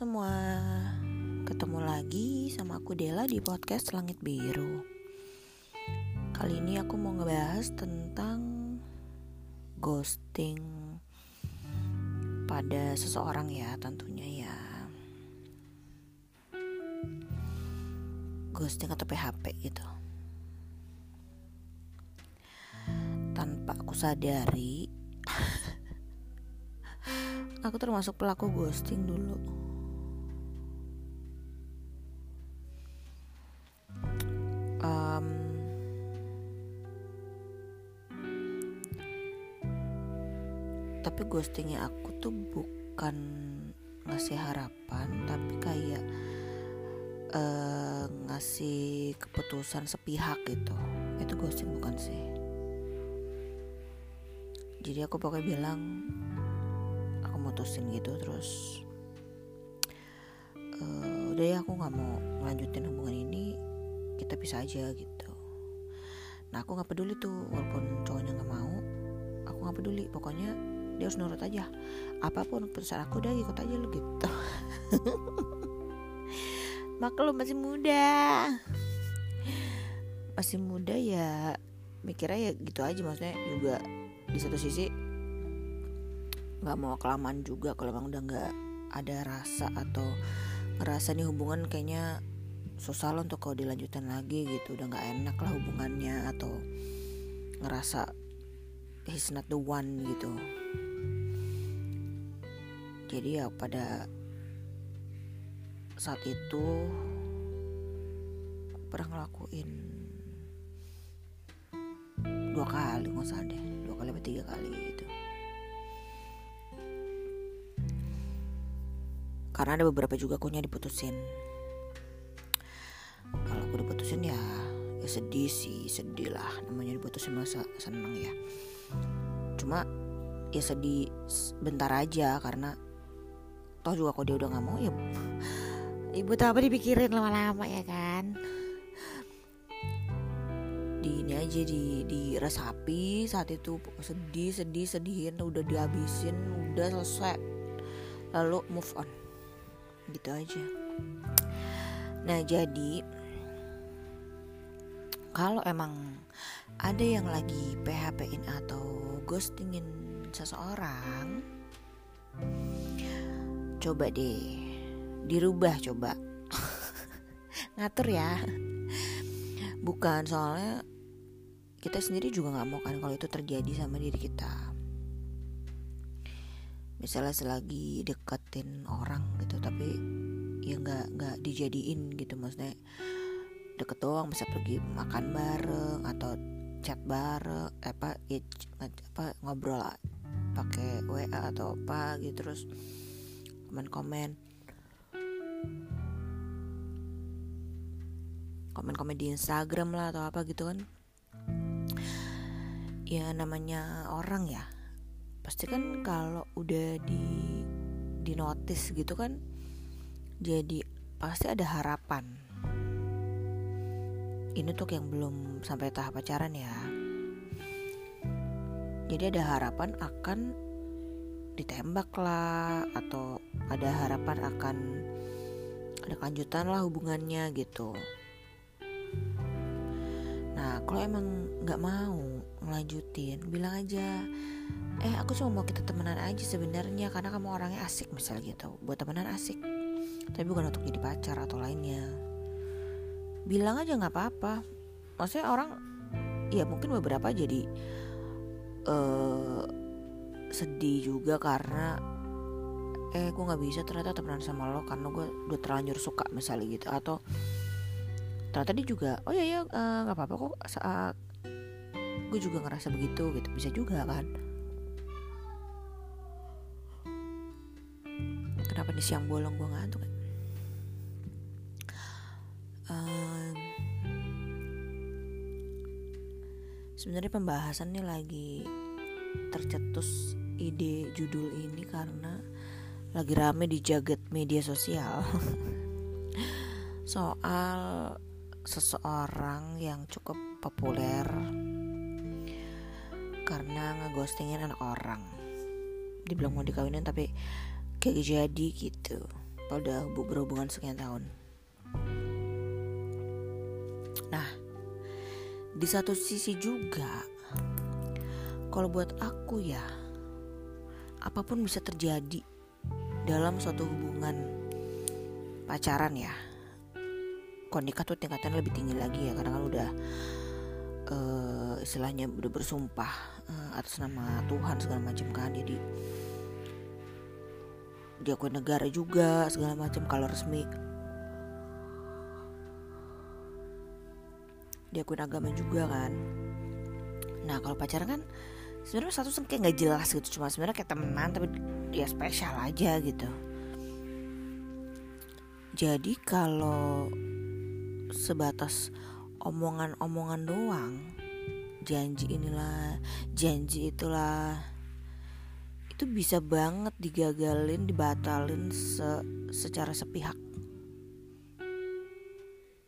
semua, ketemu lagi sama aku Dela di podcast Langit Biru. Kali ini aku mau ngebahas tentang ghosting pada seseorang ya tentunya ya. Ghosting atau PHP gitu. Tanpa aku sadari aku termasuk pelaku ghosting dulu um, tapi ghostingnya aku tuh bukan ngasih harapan tapi kayak uh, ngasih keputusan sepihak gitu. Itu ghosting bukan sih. Jadi aku pokoknya bilang mutusin gitu terus uh, udah ya aku nggak mau melanjutin hubungan ini kita bisa aja gitu. Nah aku nggak peduli tuh walaupun cowoknya nggak mau aku nggak peduli. Pokoknya dia harus nurut aja. Apa pun keputusan aku udah ikut aja lu gitu. Maklum masih muda. Masih muda ya mikirnya ya gitu aja. Maksudnya juga di satu sisi nggak mau kelamaan juga kalau emang udah nggak ada rasa atau ngerasa nih hubungan kayaknya susah loh untuk kalau dilanjutin lagi gitu. Udah nggak enak lah hubungannya atau ngerasa he's not the one gitu. Jadi ya pada saat itu pernah ngelakuin dua kali nggak usah deh. Dua kali atau tiga kali gitu. Karena ada beberapa juga akunya diputusin sedih sih sedih lah namanya diputusin masa seneng ya. Cuma ya sedih bentar aja karena toh juga kalau dia udah nggak mau ya ibu tahu apa dipikirin lama-lama ya kan? Di ini aja di diresapi saat itu. Sedih sedih sedihin udah dihabisin udah selesai. Lalu move on. Gitu aja. Nah jadi kalau emang ada yang lagi PHP-in atau ghostingin seseorang coba deh. Dirubah coba. Ngatur ya. Bukan soalnya kita sendiri juga nggak mau kan kalau itu terjadi sama diri kita. Misalnya selagi deketin orang gitu tapi ya nggak nggak dijadiin gitu maksudnya deket doang bisa pergi makan bareng atau chat bareng apa ya, apa ngobrol pakai WA atau apa gitu terus komen-komen. Komen-komen di Instagram lah atau apa gitu kan. Ya namanya orang ya. Pasti kan kalau udah di di notice gitu kan jadi pasti ada harapan ini tuh yang belum sampai tahap pacaran ya. Jadi ada harapan akan ditembak lah atau ada harapan akan ada kelanjutan lah hubungannya gitu. Nah kalau emang nggak mau ngelanjutin bilang aja eh aku cuma mau kita temenan aja sebenarnya karena kamu orangnya asik misalnya gitu. Buat temenan asik tapi bukan untuk jadi pacar atau lainnya bilang aja nggak apa-apa. Maksudnya orang ya mungkin beberapa jadi uh, sedih juga karena eh gue nggak bisa ternyata temenan sama lo karena gue udah terlanjur suka misalnya gitu. Atau ternyata dia juga oh ya ya nggak uh, apa-apa kok saat gue juga ngerasa begitu gitu. Bisa juga kan? Kenapa di siang bolong gue ngantuk um, sebenarnya pembahasannya lagi tercetus ide judul ini karena lagi rame di jagat media sosial. Soal seseorang yang cukup populer karena ngeghostingin anak orang. Dibilang mau dikawinin tapi gak jadi gitu. Udah berhubungan sekian tahun. Nah di satu sisi juga kalau buat aku ya apa pun bisa terjadi dalam suatu hubungan pacaran ya. Kalau nikah tuh tingkatan lebih tinggi lagi ya karena kan udah uh, istilahnya udah bersumpah uh, atas nama Tuhan segala macam kan. Jadi diakui negara juga segala macam kalau resmi diakui agama juga kan. Nah kalau pacaran kan sebenarnya satu kayak nggak jelas gitu. Cuma sebenarnya kayak temenan tapi ya spesial aja gitu. Jadi kalau sebatas omongan-omongan doang janji inilah janji itulah itu bisa banget digagalin dibatalin se secara sepihak.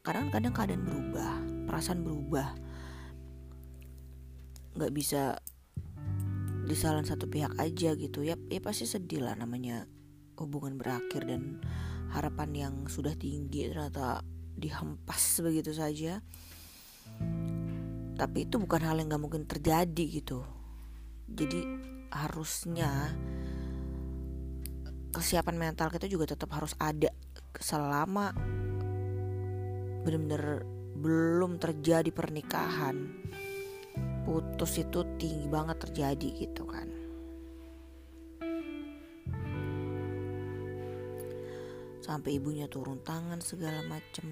Kadang-kadang keadaan berubah perasaan berubah. Nggak bisa di salah satu pihak aja gitu. Ya ya pasti sedih lah namanya hubungan berakhir dan harapan yang sudah tinggi ternyata dihempas begitu saja. Tapi itu bukan hal yang nggak mungkin terjadi gitu. Jadi harusnya kesiapan mental kita juga tetap harus ada selama benar-benar belum terjadi pernikahan. Putus itu tinggi banget terjadi gitu kan. Sampai ibunya turun tangan segala macem.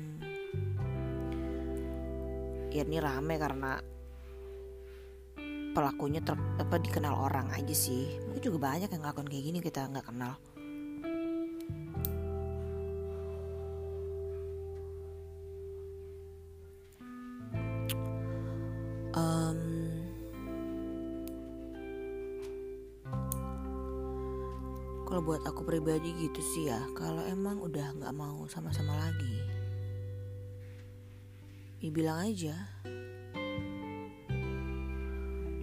Ya ini rame karena pelakunya ter, apa dikenal orang aja sih. Mungkin juga banyak yang ngelakuin kayak gini kita nggak kenal kalau buat aku pribadi gitu sih ya kalau emang udah nggak mau sama-sama lagi ya bilang aja.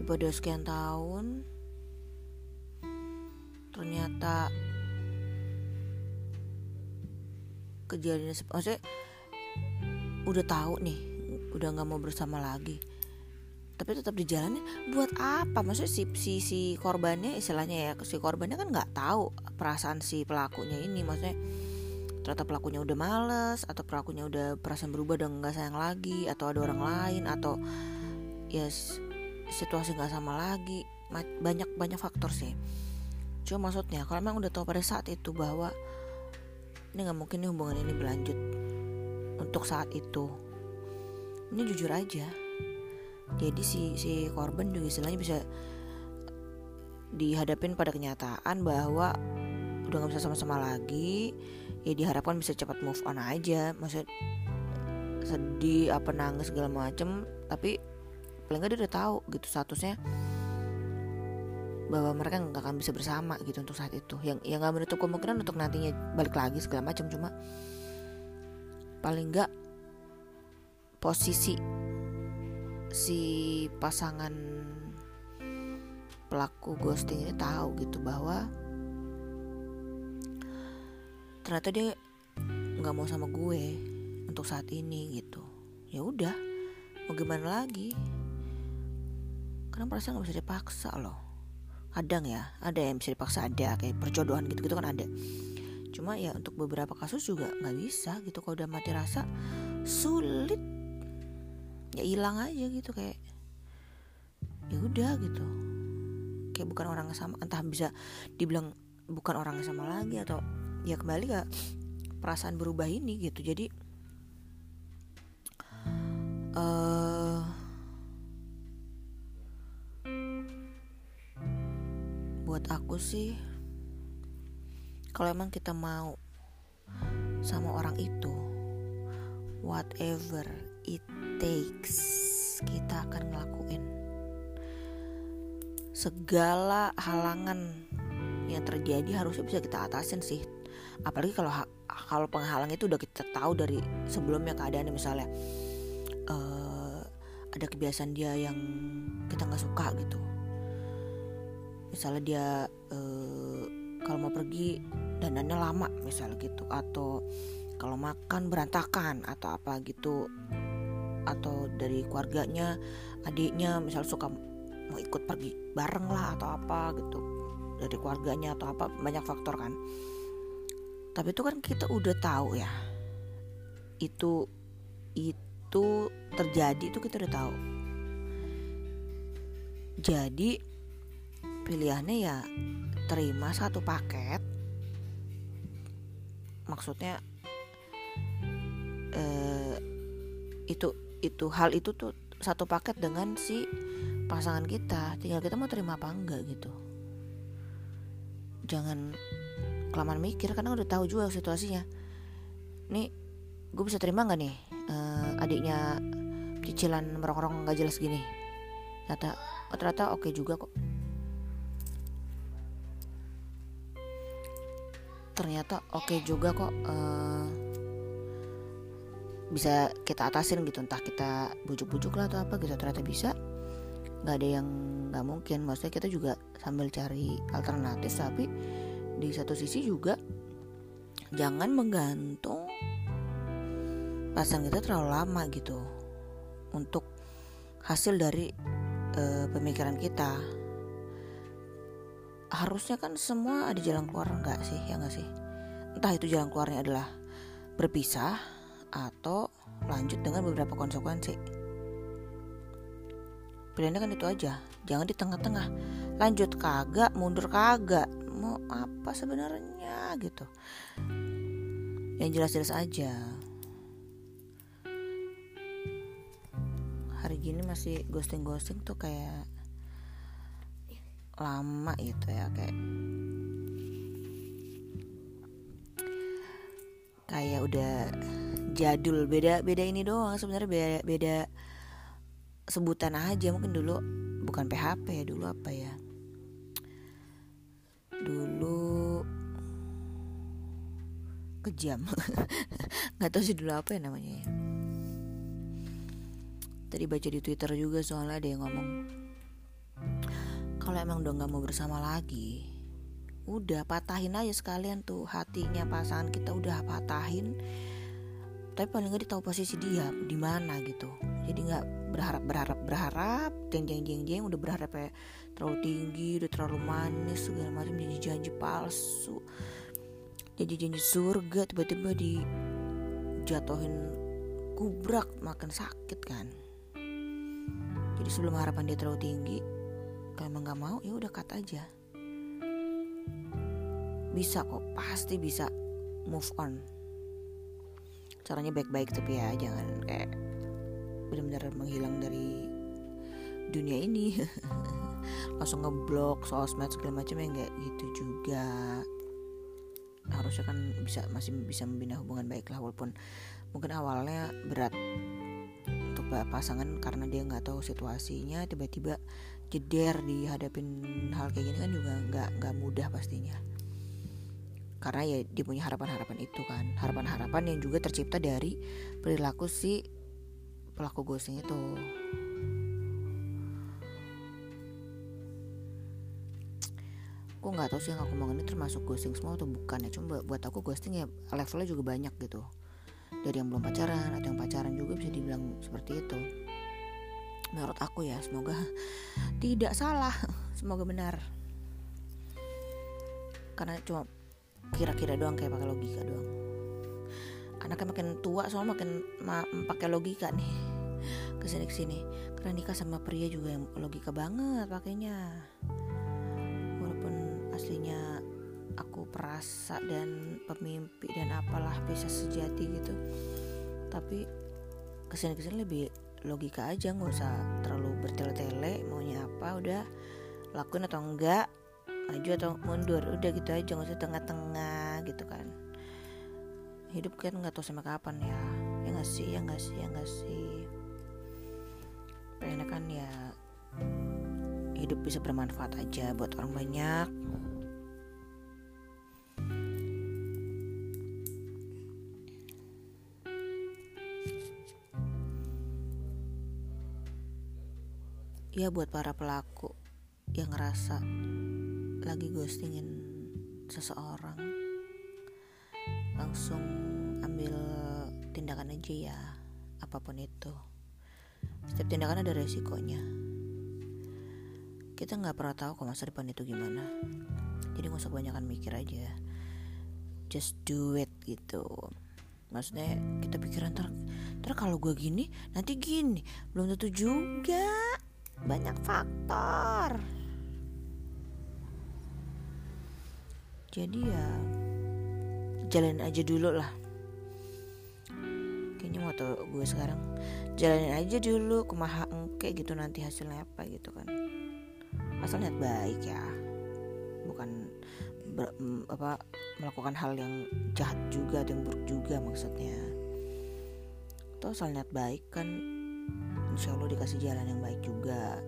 Pada sekian tahun ternyata kejadian maksudnya udah tahu nih udah nggak mau bersama lagi tapi tetap dijalani buat apa? Maksudnya si si si korbannya istilahnya ya si korbannya kan nggak tahu perasaan si pelakunya ini. Maksudnya ternyata pelakunya udah males atau pelakunya udah perasaan berubah dan nggak sayang lagi atau ada orang lain atau ya situasi nggak sama lagi. Banyak banyak faktor sih. Cuma maksudnya kalau memang udah tahu pada saat itu bahwa ini nggak mungkin nih hubungan ini berlanjut untuk saat itu. Ini jujur aja jadi si si korban juga istilahnya bisa dihadapin pada kenyataan bahwa udah nggak bisa sama-sama lagi ya diharapkan bisa cepat move on aja. Maksud sedih apa nangis segala macem tapi paling nggak dia udah tahu gitu statusnya bahwa mereka nggak akan bisa bersama gitu untuk saat itu. Yang yang nggak menutup kemungkinan untuk nantinya balik lagi segala macam cuma paling nggak posisi si pasangan pelaku ghosting ini tahu gitu bahwa ternyata dia nggak mau sama gue untuk saat ini gitu. Ya udah mau gimana lagi? Karena perasaan gak bisa dipaksa loh. Kadang ya ada yang bisa dipaksa ada kayak perjodohan gitu gitu kan ada. Cuma ya untuk beberapa kasus juga nggak bisa gitu. Kalau udah mati rasa sulit ya hilang aja gitu kayak ya udah gitu. Kayak bukan orang sama entah bisa dibilang bukan orang sama lagi atau ya kembali ke perasaan berubah ini gitu. Jadi uh, buat aku sih kalau emang kita mau sama orang itu whatever it takes kita akan ngelakuin segala halangan yang terjadi harusnya bisa kita atasin sih. Apalagi kalau kalau penghalang itu udah kita tahu dari sebelumnya keadaannya misalnya uh, ada kebiasaan dia yang kita nggak suka gitu. Misalnya dia uh, kalau mau pergi dandannya lama misal gitu. Atau kalau makan berantakan atau apa gitu atau dari keluarganya adiknya misal suka mau ikut pergi bareng lah atau apa gitu dari keluarganya atau apa banyak faktor kan. Tapi itu kan kita udah tahu ya itu itu terjadi itu kita udah tahu. Jadi pilihannya ya terima satu paket. Maksudnya eh, itu itu hal itu tuh satu paket dengan si pasangan kita. Tinggal kita mau terima apa enggak gitu. Jangan kelamaan mikir karena udah tahu juga situasinya. Nih gue bisa terima nggak nih uh, adiknya cicilan merong-rong nggak jelas gini? Ternyata oh, ternyata oke okay juga kok. Ternyata oke okay juga kok uh, bisa kita atasin gitu entah kita bujuk-bujuk lah atau apa gitu ternyata bisa. Nggak ada yang nggak mungkin maksudnya kita juga sambil cari alternatif tapi di satu sisi juga jangan menggantung pasang kita terlalu lama gitu untuk hasil dari e, pemikiran kita. Harusnya kan semua ada jalan keluar nggak sih? Ya nggak sih? Entah itu jalan keluarnya adalah berpisah atau lanjut dengan beberapa konsekuensi. Pilihannya kan itu aja, jangan di tengah-tengah. Lanjut kagak, mundur kagak, mau apa sebenarnya gitu. Yang jelas-jelas aja. Hari gini masih ghosting-ghosting tuh kayak lama gitu ya kayak kayak udah jadul. Beda beda ini doang sebenarnya beda beda sebutan aja. Mungkin dulu bukan PHP ya dulu apa ya? Dulu kejam nggak tahu sih dulu apa ya namanya ya. Tadi baca di Twitter juga soalnya ada yang ngomong kalau emang udah nggak mau bersama lagi udah patahin aja sekalian tuh hatinya pasangan kita udah patahin tapi paling nggak tahu posisi dia di mana gitu. Jadi nggak berharap berharap berharap jeng jeng jeng jeng udah berharap kayak terlalu tinggi udah terlalu manis segala macam janji janji palsu. Janji janji surga tiba-tiba di jatuhin kubrak makan sakit kan. Jadi sebelum harapan dia terlalu tinggi kalau emang nggak mau ya udah cut aja. Bisa kok pasti bisa move on caranya baik-baik tapi ya jangan kayak benar-benar menghilang dari dunia ini. Langsung ngeblok sosmed segala macam ya nggak gitu juga. Harusnya kan bisa masih bisa membina hubungan baik lah walaupun mungkin awalnya berat untuk pasangan karena dia nggak tahu situasinya tiba-tiba jeder dihadapin hal kayak gini kan juga nggak nggak mudah pastinya karena ya dia punya harapan-harapan itu kan. Harapan-harapan yang juga tercipta dari perilaku si pelaku ghosting itu. Aku nggak tahu sih yang aku mau ini termasuk ghosting semua atau bukan ya. Cuma buat aku ghosting ya levelnya juga banyak gitu. Dari yang belum pacaran atau yang pacaran juga bisa dibilang seperti itu. Menurut aku ya semoga tidak salah. Semoga benar. Karena cuma kira-kira doang kayak pakai logika doang. Anaknya makin tua soalnya makin ma pakai logika nih. Ke sini ke sini. Karena nikah sama pria juga yang logika banget pakainya. Walaupun aslinya aku perasa dan pemimpi dan apalah bisa sejati gitu. Tapi ke sini ke sini lebih logika aja nggak usah terlalu bertele-tele maunya apa udah lakuin atau enggak maju atau mundur udah gitu aja nggak usah tengah-tengah gitu kan. Hidup kan nggak tahu sama kapan ya. Ya nggak sih ya nggak sih ya nggak sih. Pengen kan ya hidup bisa bermanfaat aja buat orang banyak. Ya buat para pelaku yang ngerasa lagi ghostingin seseorang langsung ambil tindakan aja ya apa pun itu. Setiap tindakan ada resikonya. Kita nggak pernah tahu kok masa depan itu gimana. Jadi nggak usah kebanyakan mikir aja. Just do it gitu. Maksudnya kita pikiran ntar ntar kalau gue gini nanti gini. Belum tentu juga. Banyak faktor jadi ya jalanin aja dulu lah. Kayaknya mau tau gue sekarang jalanin aja dulu kumaha engke gitu nanti hasilnya apa gitu kan. Asal niat baik ya. Bukan apa melakukan hal yang jahat juga atau yang buruk juga maksudnya. Atau asal niat baik kan insya Allah dikasih jalan yang baik juga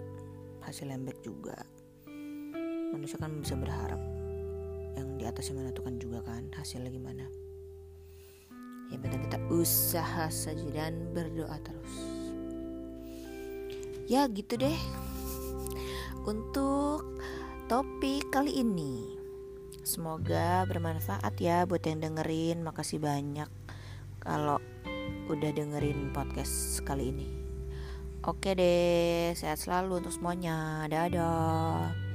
hasil yang baik juga. Manusia kan bisa berharap atas yang menentukan juga kan hasilnya gimana. Yang penting kita usaha saja dan berdoa terus. Ya gitu deh. Untuk topik kali ini semoga bermanfaat ya buat yang dengerin. Makasih banyak kalau udah dengerin podcast kali ini. Oke deh sehat selalu untuk semuanya. Dadah